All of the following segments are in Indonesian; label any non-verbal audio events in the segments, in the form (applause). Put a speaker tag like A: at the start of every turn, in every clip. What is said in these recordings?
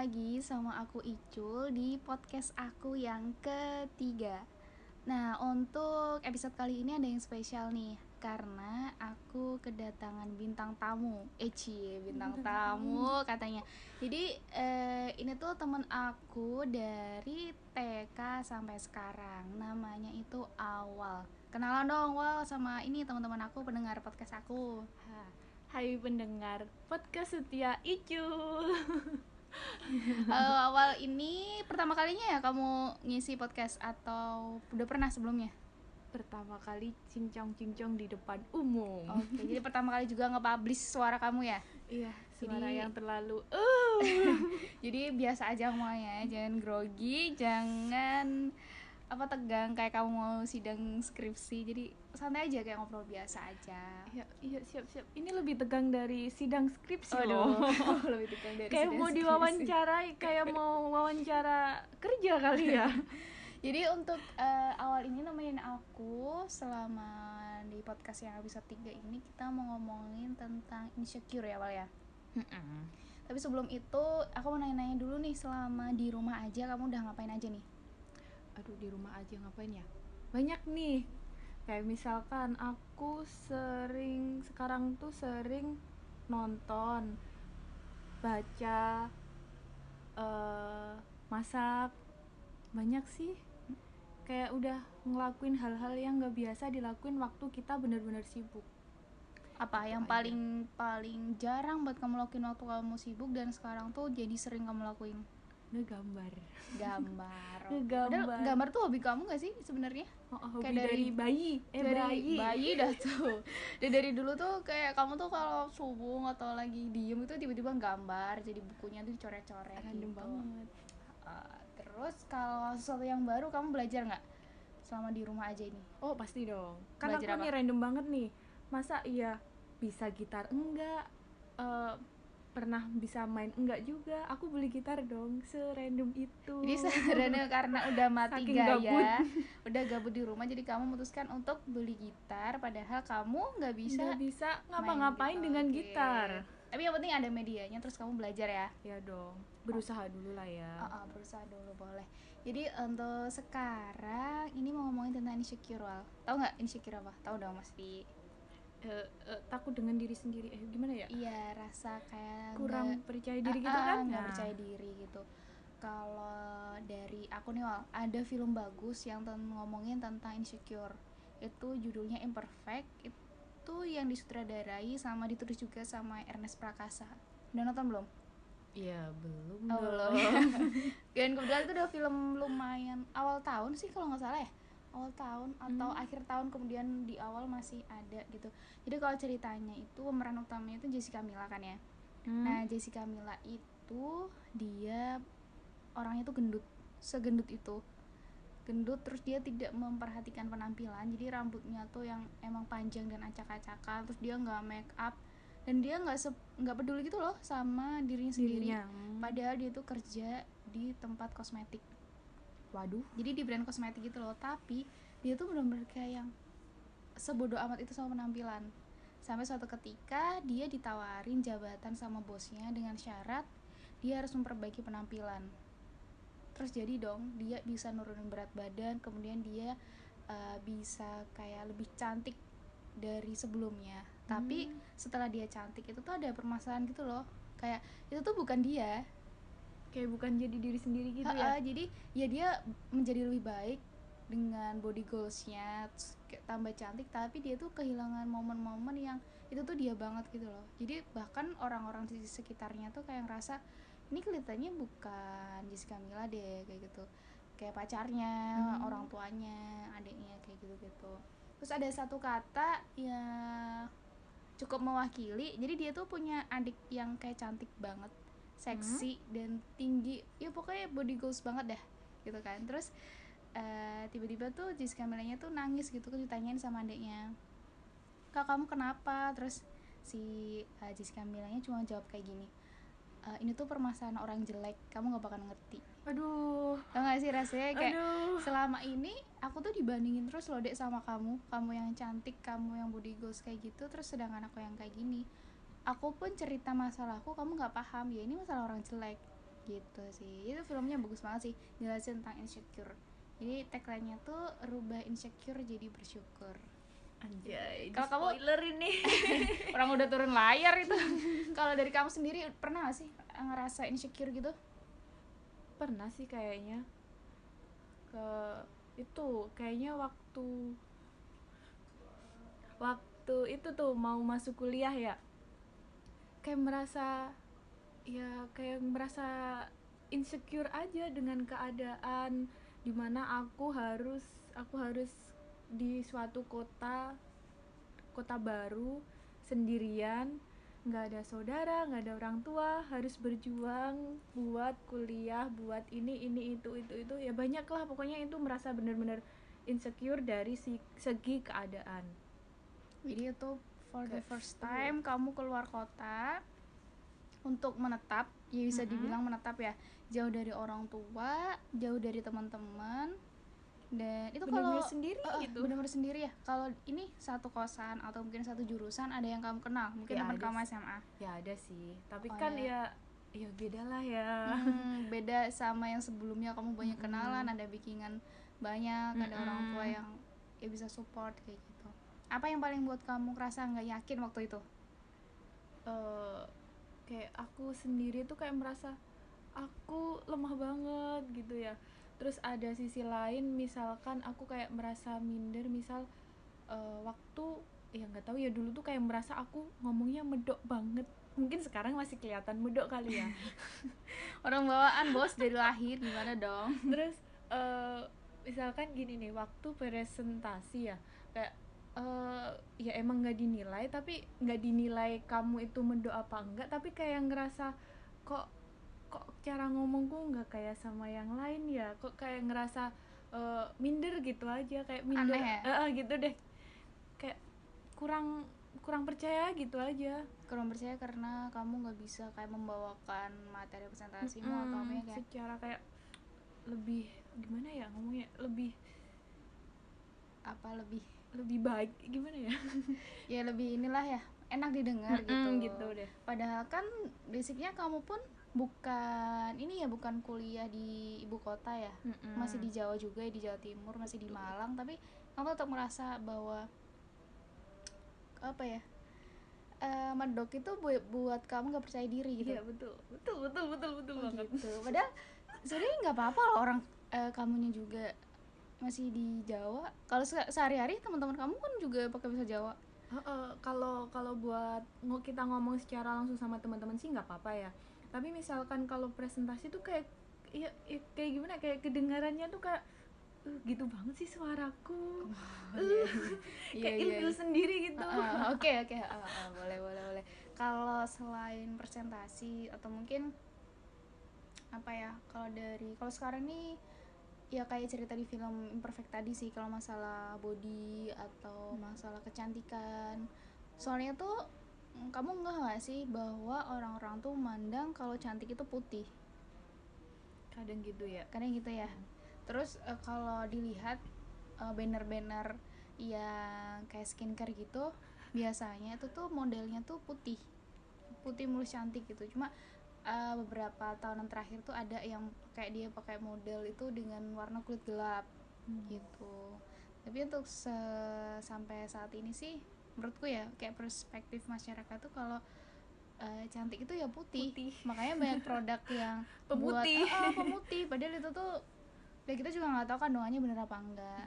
A: lagi sama aku Icul di podcast aku yang ketiga. Nah untuk episode kali ini ada yang spesial nih Karena aku kedatangan bintang tamu. Eci bintang tamu katanya. Jadi eh, ini tuh temen aku dari TK sampai sekarang. Namanya itu Awal. Kenalan dong Wal sama ini teman-teman aku pendengar podcast aku.
B: Hai pendengar podcast setia Icul (laughs) (laughs)
A: Eh, awal ini pertama kalinya ya kamu ngisi podcast atau udah pernah sebelumnya?
B: Pertama kali cincong cincong di depan umum
A: Oke, jadi pertama kali juga nge-publish suara kamu ya?
B: Iya suara
A: Jadi-
B: yang terlalu uh. (laughs)
A: Jadi biasa aja semuanya, jangan grogi, jangan apa tegang kayak kamu mau sidang skripsi. Jadi santai aja kayak ngobrol biasa aja.
B: Iya iya siap siap Ini lebih tegang dari sidang skripsi
A: Aduh,
B: loh (laughs)
A: lebih tegang dari
B: Kayak
A: sidang
B: mau
A: skripsi.
B: diwawancarai Kayak (laughs) mau wawancara kerja kali ya (laughs)
A: Jadi untuk eh, awal ini nemenin aku selama di podcast yang episode 3 ini kita mau ngomongin tentang insecure ya Wal ya. Tapi sebelum itu aku mau nanya-nanya dulu nih selama di rumah aja kamu udah ngapain aja nih?
B: Aduh di rumah aja ngapain ya? Banyak nih. Kayak misalkan aku sering Sekarang tuh sering nonton Baca eh Masak. Banyak sih. Kayak udah ngelakuin hal-hal yang gak biasa dilakuin waktu kita bener-bener sibuk.
A: Apa yang
B: aja.
A: paling paling jarang buat kamu lakuin waktu kamu sibuk dan sekarang tuh jadi sering kamu lakuin?
B: Ngegambar
A: Gambar. (laughs)
B: Ngegambar.
A: Padahal gambar tuh hobi kamu gak sih sebenarnya?
B: oh, oh, hobi
A: Kayak
B: dari,
A: dari-
B: bayi Eh
A: dari
B: bayi
A: bayi dah tuh (laughs) dari, dari dulu tuh kayak kamu tuh kalau subuh atau lagi diem itu tiba-tiba gambar jadi bukunya tuh dicoret-coret
B: Random
A: gitu.
B: banget
A: Uh, terus kalau sesuatu yang baru kamu belajar nggak selama di rumah aja ini
B: Oh pasti dong. Kan
A: Belajar
B: aku
A: apa?
B: nih random banget nih. Masa iya bisa gitar enggak? Eh, pernah bisa main enggak juga? Aku beli gitar dong. Serandom itu.
A: jadi (laughs) sebenarnya karena udah mati
B: Saking
A: gaya
B: gabut. (laughs)
A: udah gabut di rumah jadi kamu memutuskan untuk beli gitar padahal kamu nggak bisa
B: Nggak bisa ngapa-ngapain
A: gitu.
B: dengan
A: Oke.
B: gitar.
A: tapi yang penting ada medianya terus kamu belajar ya
B: Ya dong. Berusaha dulu lah ya.
A: Ah, ah, berusaha dulu boleh. Jadi untuk sekarang ini mau ngomongin tentang insecure Wal. Tahu nggak insecure apa? Tahu dong pasti.
B: Eh, eh, takut dengan diri sendiri. Eh gimana ya?
A: Iya rasa kayak
B: Kurang
A: nggak-
B: percaya diri gitu
A: Ah,
B: kan?
A: nggak
B: Nah.
A: percaya diri gitu. Kalau dari aku nih Wal, ada film bagus yang ten- ngomongin tentang insecure. Itu judulnya Imperfect. Itu yang disutradarai sama ditulis juga sama Ernest Prakasa. Udah nonton belum?
B: Iya belum.
A: Oh, belum. (laughs) Dan kebetulan itu udah film lumayan awal tahun sih kalau nggak salah ya. Awal tahun atau
B: Hmm.
A: akhir tahun kemudian di awal masih ada gitu. Jadi kalau ceritanya itu pemeran utamanya itu Jessica Mila kan ya.
B: Hmm.
A: Nah, Jessica Mila itu dia orangnya tuh gendut, segendut itu. Gendut terus dia tidak memperhatikan penampilan. Jadi rambutnya tuh yang emang panjang dan acak-acakan, terus dia nggak make up dan dia nggak nggak peduli gitu loh sama dirinya sendiri.
B: Dirinya. Hmm.
A: Padahal dia tuh kerja di tempat kosmetik.
B: Waduh.
A: Jadi di brand kosmetik gitu loh, tapi dia tuh benar-benar kayak yang sebodoh amat itu sama penampilan. Sampai suatu ketika dia ditawarin jabatan sama bosnya dengan syarat dia harus memperbaiki penampilan. Terus jadi dong dia bisa nurunin berat badan, kemudian dia uh, bisa kayak lebih cantik dari sebelumnya. Tapi
B: Hmm.
A: setelah dia cantik itu tuh ada permasalahan gitu loh. Kayak itu tuh bukan dia,
B: Kayak bukan jadi diri sendiri gitu ya.
A: jadi ya dia menjadi lebih baik dengan body goalsnya tambah cantik tapi dia tuh kehilangan momen-momen yang itu tuh dia banget gitu loh jadi bahkan orang-orang di sekitarnya tuh kayak ngerasa ini kelihatannya bukan Jessica Mila deh kayak gitu kayak pacarnya
B: Hmm.
A: orang tuanya adiknya kayak gitu gitu terus ada satu kata yang cukup mewakili jadi dia tuh punya adik yang kayak cantik banget seksi dan tinggi. Ya pokoknya body goals banget dah gitu kan. Terus eh, tiba-tiba tuh Jessica Milanya tuh nangis gitu kan ditanyain sama adiknya kak kamu kenapa? Terus si eh, Jessica Milanya cuma jawab kayak gini "Eh, ini tuh permasalahan orang jelek kamu nggak bakal ngerti.
B: Aduh.
A: tau gak sih rasanya kayak
B: Aduh.
A: selama ini aku tuh dibandingin terus loh dek sama kamu kamu yang cantik kamu yang body goals kayak gitu terus sedangkan aku yang kayak gini aku pun cerita masalahku kamu nggak paham. Ya ini masalah orang jelek. Gitu sih. Itu filmnya bagus banget sih jelasin tentang insecure. Jadi tagline-nya tuh rubah insecure jadi bersyukur.
B: Anjay,
A: Kalau kamu-
B: spoiler ini. (laughs)
A: orang udah turun layar itu. (laughs) Kalau dari kamu sendiri pernah gak sih ngerasa insecure gitu?
B: Pernah sih kayaknya. Ke itu kayaknya waktu waktu itu tuh mau masuk kuliah ya. Kayak merasa ya kayak merasa insecure aja dengan keadaan di mana aku harus aku harus di suatu kota kota baru sendirian. Nggak ada saudara nggak ada orang tua harus berjuang buat kuliah buat ini ini itu itu itu. Ya banyak lah pokoknya itu merasa bener-bener insecure dari segi keadaan.
A: Jadi itu for the first time kamu keluar kota untuk menetap ya bisa
B: Mm-mm.
A: dibilang menetap ya jauh dari orang tua jauh dari teman-teman dan itu kalau
B: sendiri
A: Uh,
B: gitu.
A: bener-bener sendiri ya. Kalau ini satu kosan atau mungkin satu jurusan ada yang kamu kenal mungkin
B: Ya,
A: teman kamu
B: sih.
A: SMA
B: ya ada sih. Tapi
A: Oh,
B: kan
A: ya.
B: ya ya beda lah ya.
A: Hmm, beda sama yang sebelumnya kamu banyak kenalan ada bikinan banyak ada orang tua yang ya bisa support kayak gitu apa yang paling buat kamu kerasa nggak yakin waktu itu?
B: Eh kayak aku sendiri tuh kayak merasa aku lemah banget gitu ya. Terus ada sisi lain misalkan aku kayak merasa minder misal eh, waktu ya nggak tahu ya dulu tuh kayak merasa aku ngomongnya medok banget. Mungkin sekarang masih kelihatan medok kali ya. (laughs)
A: Orang bawaan bos dari lahir gimana dong?
B: Terus eh, misalkan gini nih waktu presentasi ya kayak eh, ya emang nggak dinilai tapi nggak dinilai kamu itu mendok apa enggak tapi kayak ngerasa kok kok cara ngomongku nggak kayak sama yang lain ya? Kok kayak ngerasa eh, minder gitu aja kayak minder
A: Aneh ya?
B: Eh, eh, gitu deh. Kayak kurang kurang percaya gitu aja.
A: Kurang percaya karena kamu nggak bisa kayak membawakan materi presentasimu atau apa ya kayak
B: secara kayak lebih gimana ya ngomongnya lebih
A: apa lebih
B: lebih baik gimana ya? (laughs)
A: Ya lebih inilah ya enak didengar gitu
B: Mm-mm, gitu. deh.
A: Padahal kan basicnya kamu pun bukan ini ya bukan kuliah di ibu kota ya. Masih di Jawa juga di Jawa Timur masih di. Malang. Tapi kamu tetap merasa bahwa apa ya eh, medok itu bu- buat kamu nggak percaya diri gitu.
B: Iya betul. Betul betul betul betul
A: Oh,
B: banget.
A: gitu. Padahal sebenarnya nggak apa-apa loh orang eh, kamunya juga masih di Jawa. Kalau se- sehari-hari teman-teman kamu kan juga pakai bahasa Jawa.
B: Kalau kalau buat kita ngomong secara langsung sama teman-teman sih nggak apa-apa ya. Tapi misalkan kalau presentasi tuh kayak ya, ya kayak gimana? Kayak kedengarannya tuh kayak "Uh, gitu banget sih suaraku. (laughs)
A: Iya,
B: kayak
A: iya,
B: ilfil
A: iya.
B: sendiri gitu.
A: Oke oke. Boleh boleh boleh. Kalau selain presentasi atau mungkin apa ya? Kalau dari kalau sekarang nih ya kayak cerita di film Imperfect tadi sih kalau masalah body atau masalah kecantikan. Soalnya tuh mm, kamu nggak nggak sih bahwa orang-orang tuh mandang kalau cantik itu putih?
B: Kadang gitu ya.
A: Kadang gitu ya. Terus eh, kalau dilihat eh, banner-banner yang kayak skincare gitu biasanya itu tuh modelnya tuh putih. Putih mulus cantik gitu. Cuma eh, beberapa tahunan terakhir tuh ada yang kayak dia pakai model itu dengan warna kulit gelap gitu. Tapi untuk se- sampai saat ini sih menurutku ya kayak perspektif masyarakat tuh kalau eh, cantik itu ya putih.
B: Putih.
A: makanya banyak produk (laughs) yang
B: Pemutih.
A: buat, ah, ah, pemutih. Padahal itu tuh ya kita juga nggak tahu kandungannya bener apa enggak.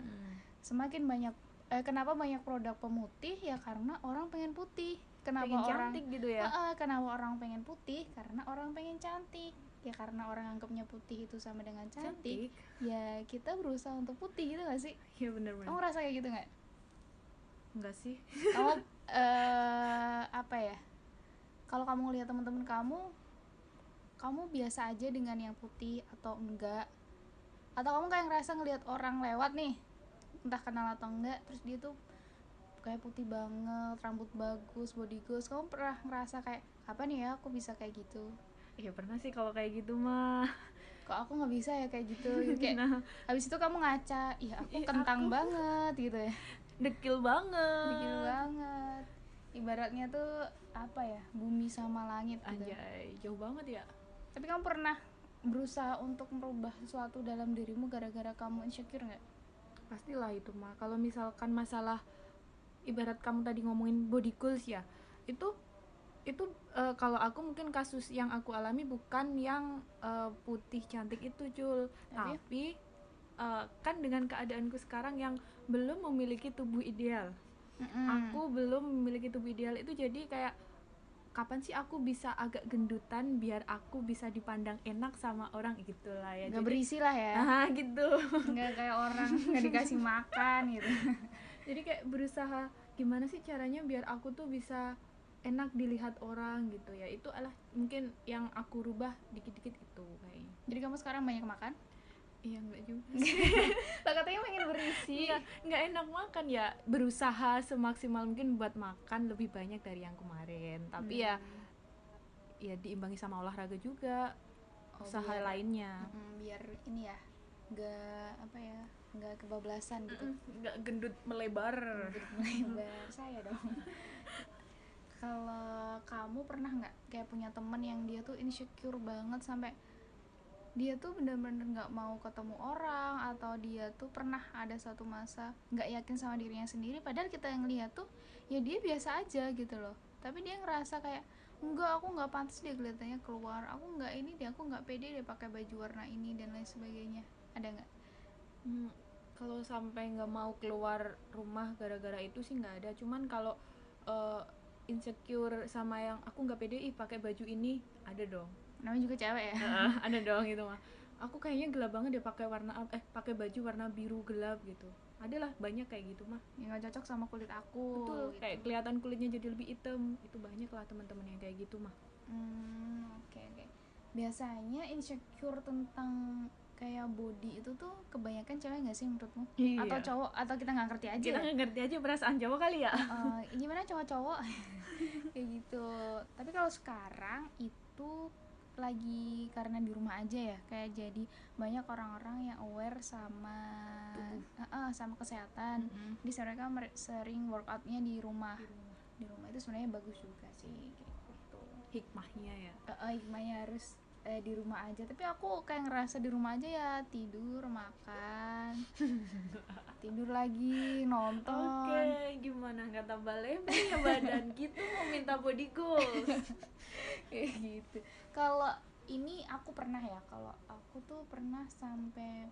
A: Semakin banyak eh, kenapa banyak produk pemutih? Ya karena orang pengen putih kenapa
B: pengen
A: orang
B: cantik gitu ya?
A: Ah, kenapa orang pengen putih? Karena orang pengen cantik. Ya karena orang anggapnya putih itu sama dengan cantik, ya kita berusaha untuk putih gitu gak sih?
B: Ya bener-bener
A: kamu ngerasa kayak gitu nggak?
B: Enggak sih.
A: Kamu (laughs) eh apa ya? Kalau kamu ngelihat teman-teman kamu kamu biasa aja dengan yang putih atau enggak? Atau kamu kayak ngerasa ngelihat orang lewat nih entah kenal atau enggak terus dia tuh kayak putih banget rambut bagus body goals kamu pernah ngerasa kayak apa nih ya aku bisa kayak gitu?
B: Ya pernah sih kalau kayak gitu mah.
A: Kok aku nggak bisa ya kayak gitu? (laughs) Kayak
B: nah.
A: habis itu kamu ngaca iya aku
B: Ih,
A: kentang
B: aku-
A: banget gitu ya.
B: Dekil banget.
A: Dikit banget. Ibaratnya tuh apa ya bumi sama langit gitu.
B: Anjay jauh banget ya.
A: Tapi kamu pernah berusaha untuk merubah sesuatu dalam dirimu gara-gara kamu insecure nggak?
B: Pastilah itu mah. Kalau misalkan masalah ibarat kamu tadi ngomongin body goals ya itu itu eh, kalau aku mungkin kasus yang aku alami bukan yang eh, putih cantik itu cul
A: Tapi?
B: tapi eh, kan dengan keadaanku sekarang yang belum memiliki tubuh ideal. Aku belum memiliki tubuh ideal itu jadi kayak kapan sih aku bisa agak gendutan biar aku bisa dipandang enak sama orang? Gitu lah ya.
A: Nggak berisi lah ya. (laughs)
B: Ah gitu.
A: Nggak kayak orang nggak dikasih makan gitu (laughs)
B: jadi kayak berusaha gimana sih caranya biar aku tuh bisa enak dilihat orang gitu ya. Itu adalah mungkin yang aku rubah dikit-dikit itu kayaknya
A: jadi kamu sekarang banyak makan?
B: Iya enggak juga (laughs)
A: lah katanya pengen berisi.
B: Nggak, nggak enak makan ya. Berusaha semaksimal mungkin buat makan lebih banyak dari yang kemarin. Tapi ya ya diimbangi sama olahraga juga
A: Oh,
B: usaha
A: biar-
B: lainnya.
A: Mm, biar ini ya nggak apa ya nggak kebablasan gitu.
B: Nggak gendut melebar.
A: Melebar saya dong. (laughs) Kalau kamu pernah nggak kayak punya temen yang dia tuh insecure banget sampai dia tuh bener-bener nggak mau ketemu orang atau dia tuh pernah ada satu masa nggak yakin sama dirinya sendiri padahal kita yang lihat tuh ya dia biasa aja gitu loh. Tapi dia ngerasa kayak enggak aku nggak pantas dia kelihatannya keluar. Aku nggak ini deh aku nggak pede deh pakai baju warna ini dan lain sebagainya. Ada nggak?
B: Hmm, kalau sampai nggak mau keluar rumah gara-gara itu sih nggak ada. Cuman kalau eh, insecure sama yang aku nggak pede ih pakai baju ini ada dong.
A: Namanya juga cewek ya? (laughs)
B: Ada dong gitu mah. Aku kayaknya gelap banget deh pakai warna eh pakai baju warna biru gelap gitu. Adalah banyak kayak gitu mah.
A: Yang nggak cocok sama kulit aku
B: betul
A: gitu.
B: kayak kelihatan kulitnya jadi lebih hitam. Itu banyak lah teman-teman yang kayak gitu mah.
A: Hmm, oke oke. Biasanya insecure tentang kayak body itu tuh kebanyakan cewek nggak sih menurutmu?
B: Iya.
A: Atau cowok? Atau kita nggak ngerti aja?
B: kita
A: ya?
B: nggak ngerti aja perasaan cowok kali ya
A: Eh, gimana (laughs) cowok-cowok? (laughs) kayak gitu. Tapi kalau sekarang itu lagi karena di rumah aja ya, kayak jadi banyak orang-orang yang aware sama Eh, eh, sama kesehatan.
B: Mm-mm.
A: Jadi mereka mer- sering workoutnya di rumah. Di rumah itu sebenarnya bagus juga sih kayak gitu.
B: hikmahnya ya
A: uh, hikmahnya harus eh, di rumah aja tapi aku kayak ngerasa di rumah aja ya tidur makan (laughs) tidur lagi nonton
B: Oke, gimana nggak tambah lebar ya badan gitu mau minta body goals? (laughs)
A: kayak gitu kalau ini aku pernah ya kalau aku tuh pernah sampai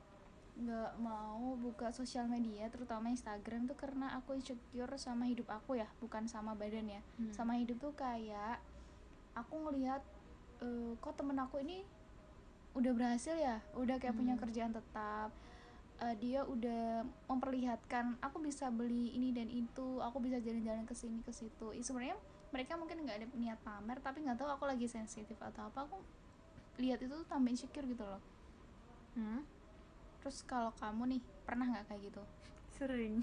A: nggak mau buka sosial media terutama Instagram tuh karena aku insecure sama hidup aku ya bukan sama badan ya
B: Hmm.
A: sama hidup tuh kayak aku ngelihat eh, kok temen aku ini udah berhasil ya udah kayak punya
B: Hmm.
A: kerjaan tetap Eh, dia udah memperlihatkan aku bisa beli ini dan itu aku bisa jalan-jalan ke sini ke situ sebenarnya mereka mungkin nggak ada niat pamer tapi nggak tahu aku lagi sensitif atau apa aku lihat itu tuh tambah insecure gitu loh
B: Hmm?
A: terus kalau kamu nih pernah nggak kayak gitu
B: Sering.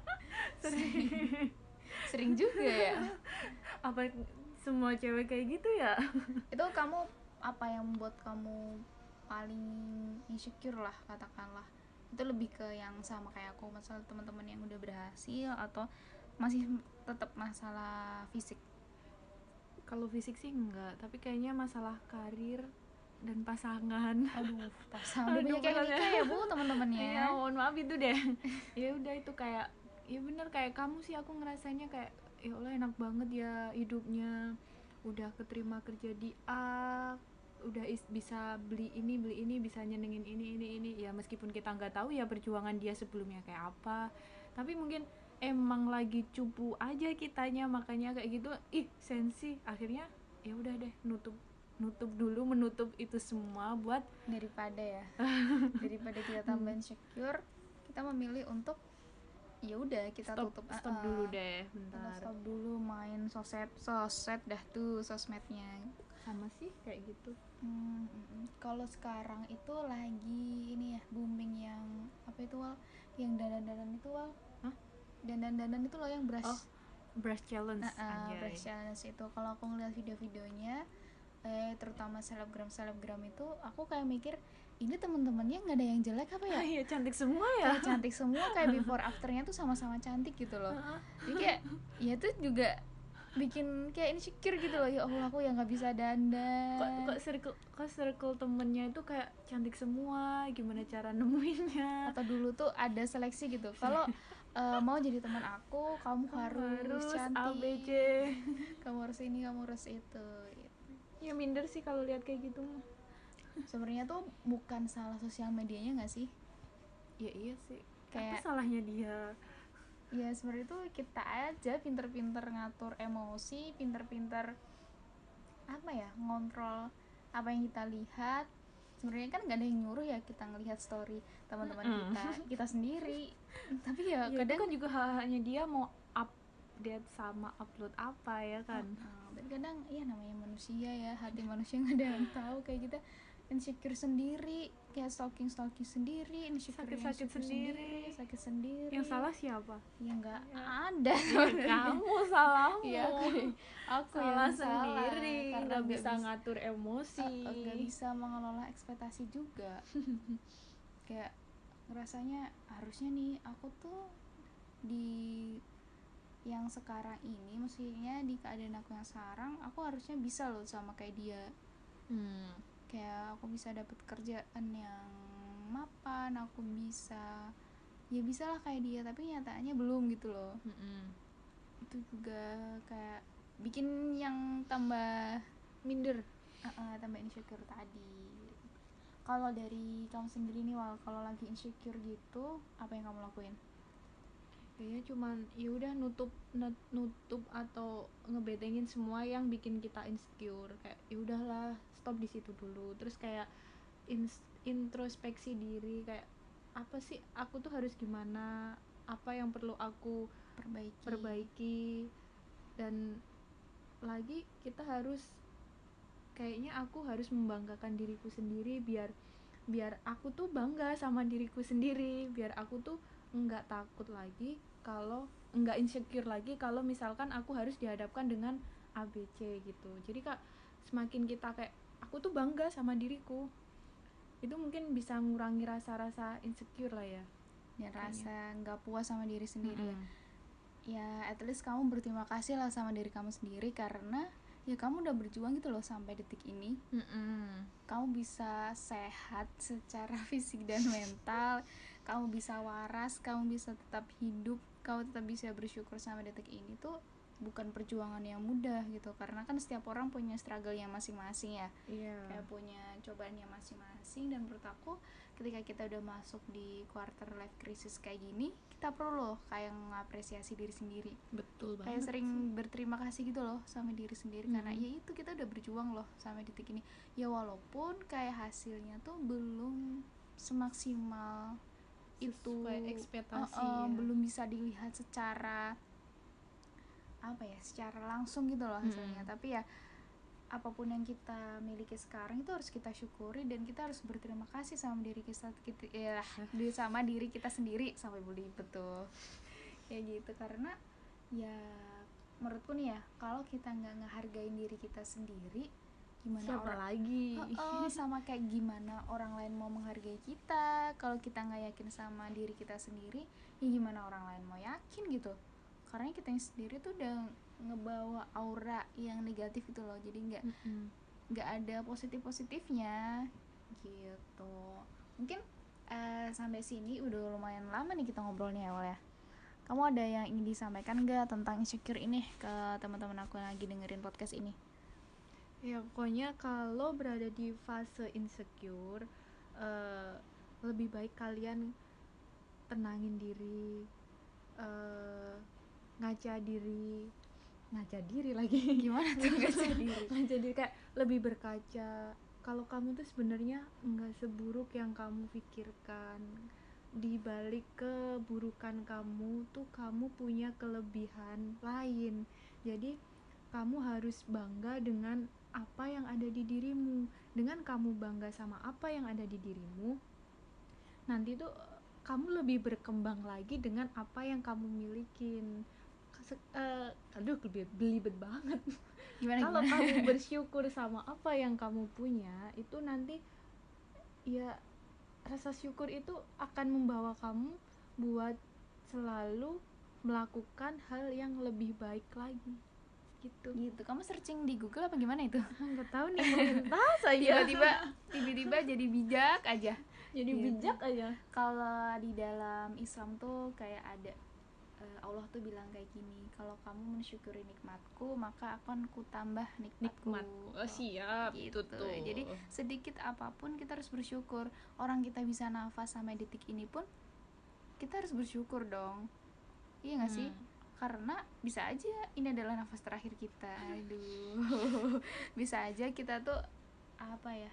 B: (laughs) Sering.
A: sering juga ya (laughs)
B: Apa semua cewek kayak gitu ya? (laughs)
A: itu kamu apa yang membuat kamu paling insecure lah katakanlah itu lebih ke yang sama kayak aku masalah teman-teman yang udah berhasil atau masih tetap masalah fisik
B: Kalau fisik sih enggak, tapi kayaknya masalah karir dan pasangan.
A: aduh (laughs) pasangan
B: Aduh,
A: banyak yang
B: ya.
A: nikah ya bu teman-temannya
B: Iya, mohon maaf itu deh. (laughs) ya udah itu kayak ya bener kayak kamu sih aku ngerasanya kayak ya Allah enak banget ya hidupnya. Udah keterima kerja di A, udah is- bisa beli ini beli ini bisa nyenengin ini ini ini. Ya meskipun kita nggak tahu ya perjuangan dia sebelumnya kayak apa tapi mungkin emang lagi cupu aja kitanya makanya kayak gitu ih sensi. Akhirnya ya udah deh nutup nutup dulu menutup itu semua buat
A: daripada ya. (laughs) Daripada kita tambah insecure kita memilih untuk ya udah kita
B: stop
A: tutup.
B: stop
A: Ah,
B: dulu deh
A: kita
B: bentar
A: stop dulu main sosmed sosmed dah tuh sosmednya.
B: Sama sih kayak gitu.
A: Hmm, mm, mm. kalau sekarang itu lagi ini ya booming yang apa itu wal? Yang dandan-dandan itu wal?
B: Hah?
A: dandan-dandan itu loh yang brush.
B: Oh, brush challenge
A: ah,
B: anjay.
A: brush challenge itu. Kalau aku ngeliat video-videonya eh terutama selebgram selebgram itu aku kayak mikir ini temen-temennya nggak ada yang jelek apa ya?
B: Ah, (laughs) iya cantik semua ya.
A: Kayak cantik semua kayak (laughs) before afternya tuh sama-sama cantik gitu loh. Jadi kayak ya tuh juga bikin kayak insecure gitu loh. Ya Allah aku yang nggak bisa dandan.
B: Kok kok circle kok circle temennya itu kayak cantik semua? Gimana cara nemuinnya?
A: Atau dulu tuh ada seleksi gitu. Kalau (laughs) eh, mau jadi teman aku kamu harus, cantik.
B: ABC
A: kamu harus ini kamu harus itu gitu.
B: ya minder sih kalau lihat kayak gitu mah
A: sebenarnya tuh bukan salah sosial medianya nggak sih?
B: Ya iya sih.
A: Kayak-
B: apa salahnya dia.
A: Ya sebenarnya tuh kita aja pinter-pinter ngatur emosi pinter-pinter apa ya ngontrol apa yang kita lihat. Sebenarnya kan gak ada yang nyuruh ya kita ngelihat story teman-teman kita kita sendiri. (laughs) Tapi ya,
B: ya,
A: kadang
B: kan juga hal-halnya dia mau update sama upload apa ya kan.
A: Heeh, dan kadang ya namanya manusia ya hati manusia nggak ada yang tahu kayak kita insecure sendiri kayak stalking stalking sendiri insecure
B: Sakit-sakit
A: insecure
B: sendiri.
A: sakit sendiri
B: yang salah siapa
A: ya nggak
B: Ya.
A: ada sebenarnya. (laughs)
B: kamu (laughs) salahmu
A: Iya, aku, aku
B: salah
A: yang salah
B: sendiri
A: karena
B: nggak bisa ngatur
A: Eh,
B: emosi
A: eh, nggak bisa mengelola ekspektasi juga (laughs) kayak rasanya harusnya nih aku tuh di yang sekarang ini maksudnya di keadaan aku yang sekarang aku harusnya bisa loh sama kayak dia
B: Hmm.
A: Kayak aku bisa dapet kerjaan yang mapan aku bisa ya bisa lah kayak dia tapi nyataannya belum gitu loh.
B: Mm-mm.
A: itu juga kayak bikin yang tambah
B: minder.
A: Uh, uh, tambah insecure tadi. Kalau dari kamu sendiri nih Wal kalau lagi insecure gitu apa yang kamu lakuin
B: kayaknya cuman ya udah nutup nut- nutup atau ngebetengin semua yang bikin kita insecure. Kayak ya udahlah stop di situ dulu. Terus kayak ins- introspeksi diri kayak apa sih aku tuh harus gimana? Apa yang perlu aku
A: perbaiki.
B: perbaiki? Dan lagi kita harus kayaknya aku harus membanggakan diriku sendiri biar biar aku tuh bangga sama diriku sendiri. Biar aku tuh nggak takut lagi kalau nggak insecure lagi kalau misalkan aku harus dihadapkan dengan ABC gitu jadi kak semakin kita kayak aku tuh bangga sama diriku itu mungkin bisa ngurangi rasa-rasa insecure lah ya
A: dan
B: Kayaknya.
A: rasa nggak puas sama diri sendiri ya.
B: Mm-mm.
A: ya at least kamu berterima kasih lah sama diri kamu sendiri karena ya kamu udah berjuang gitu loh sampai detik ini
B: Mm-mm.
A: kamu bisa sehat secara (laughs) fisik dan mental kamu bisa waras kamu bisa tetap hidup kamu tetap bisa bersyukur sampai detik ini tuh bukan perjuangan yang mudah gitu. Karena kan setiap orang punya struggle yang masing-masing ya.
B: Iya.
A: Kayak punya cobaan yang masing-masing dan menurut aku ketika kita udah masuk di quarter life crisis kayak gini kita perlu loh kayak mengapresiasi diri sendiri.
B: Betul banget
A: kayak sering berterima kasih gitu loh sama diri sendiri. Karena
B: Mhm.
A: ya itu kita udah berjuang loh sampai detik ini. Ya walaupun kayak hasilnya tuh belum semaksimal itu
B: Sesuai ekspektasi
A: Eh, eh,
B: ya.
A: belum bisa dilihat secara apa ya secara langsung gitu loh hasilnya
B: Mhm.
A: tapi ya apa pun yang kita miliki sekarang itu harus kita syukuri dan kita harus berterima kasih sama diri kita kita ya (laughs) sama diri kita sendiri sampai beli betul ya gitu karena ya menurutku nih ya kalau kita nggak ngehargain diri kita sendiri gimana
B: siapa
A: orang
B: lagi?
A: Oh, (laughs) sama kayak gimana orang lain mau menghargai kita. Kalau kita nggak yakin sama diri kita sendiri ya gimana orang lain mau yakin gitu? Karena kita yang sendiri tuh udah ngebawa aura yang negatif itu loh. Jadi nggak nggak ada positif positifnya gitu. Mungkin eh, sampai sini udah lumayan lama nih kita ngobrolnya ya ya. Kamu ada yang ingin disampaikan nggak tentang insecure ini ke teman-teman aku yang lagi dengerin podcast ini
B: ya pokoknya kalau berada di fase insecure eh, lebih baik kalian tenangin diri eh, ngaca diri. Ngaca diri lagi? (laughs)
A: Gimana tuh ngaca diri? (laughs)
B: Ngaca diri kayak lebih berkaca. Kalau kamu tuh sebenarnya nggak seburuk yang kamu pikirkan. Di balik keburukan kamu tuh kamu punya kelebihan lain. Jadi kamu harus bangga dengan apa yang ada di dirimu. Dengan kamu bangga sama apa yang ada di dirimu nanti tuh eh, kamu lebih berkembang lagi dengan apa yang kamu milikin. Eh, aduh lebih belibet banget. (laughs)
A: Gimana
B: kalau
A: gimana?
B: kamu (laughs) bersyukur sama apa yang kamu punya itu nanti ya rasa syukur itu akan membawa kamu buat selalu melakukan hal yang lebih baik lagi gitu.
A: Gitu. Kamu searching di Google apa gimana itu? (laughs)
B: Nggak tahu nih (laughs) melintas aja
A: tiba-tiba tiba-tiba jadi bijak aja.
B: Jadi
A: gitu.
B: bijak aja.
A: Kalau di dalam Islam tuh kayak ada eh, Allah tuh bilang kayak gini kalau kamu mensyukuri nikmatku maka akan ku tambah nikmatku.
B: Nikmat. Oh, siap.
A: Gitu.
B: itu tuh.
A: Jadi sedikit apa pun kita harus bersyukur. Orang kita bisa nafas sampai detik ini pun kita harus bersyukur dong. Iya gak sih?
B: Hmm.
A: Karena bisa aja ini adalah nafas terakhir kita. Aduh. (laughs) Bisa aja kita tuh apa ya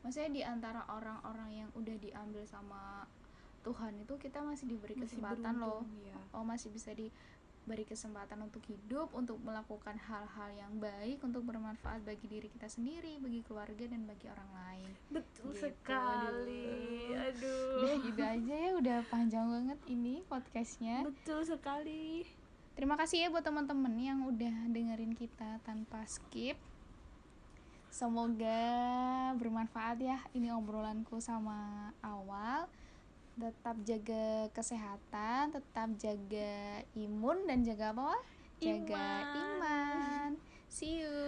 A: maksudnya di antara orang-orang yang udah diambil sama Tuhan itu kita masih diberi
B: Masih
A: kesempatan loh.
B: beruntung, ya.
A: oh masih bisa diberi kesempatan untuk hidup untuk melakukan hal-hal yang baik untuk bermanfaat bagi diri kita sendiri bagi keluarga dan bagi orang lain.
B: Betul
A: Gitu,
B: sekali.
A: Udah
B: aduh.
A: Gitu aja ya udah panjang banget ini podcastnya.
B: Betul sekali
A: terima kasih ya buat teman-teman yang udah dengerin kita tanpa skip. Semoga bermanfaat ya ini obrolanku sama awal. Tetap jaga kesehatan tetap jaga imun dan jaga apa jaga
B: Iman.
A: iman. See you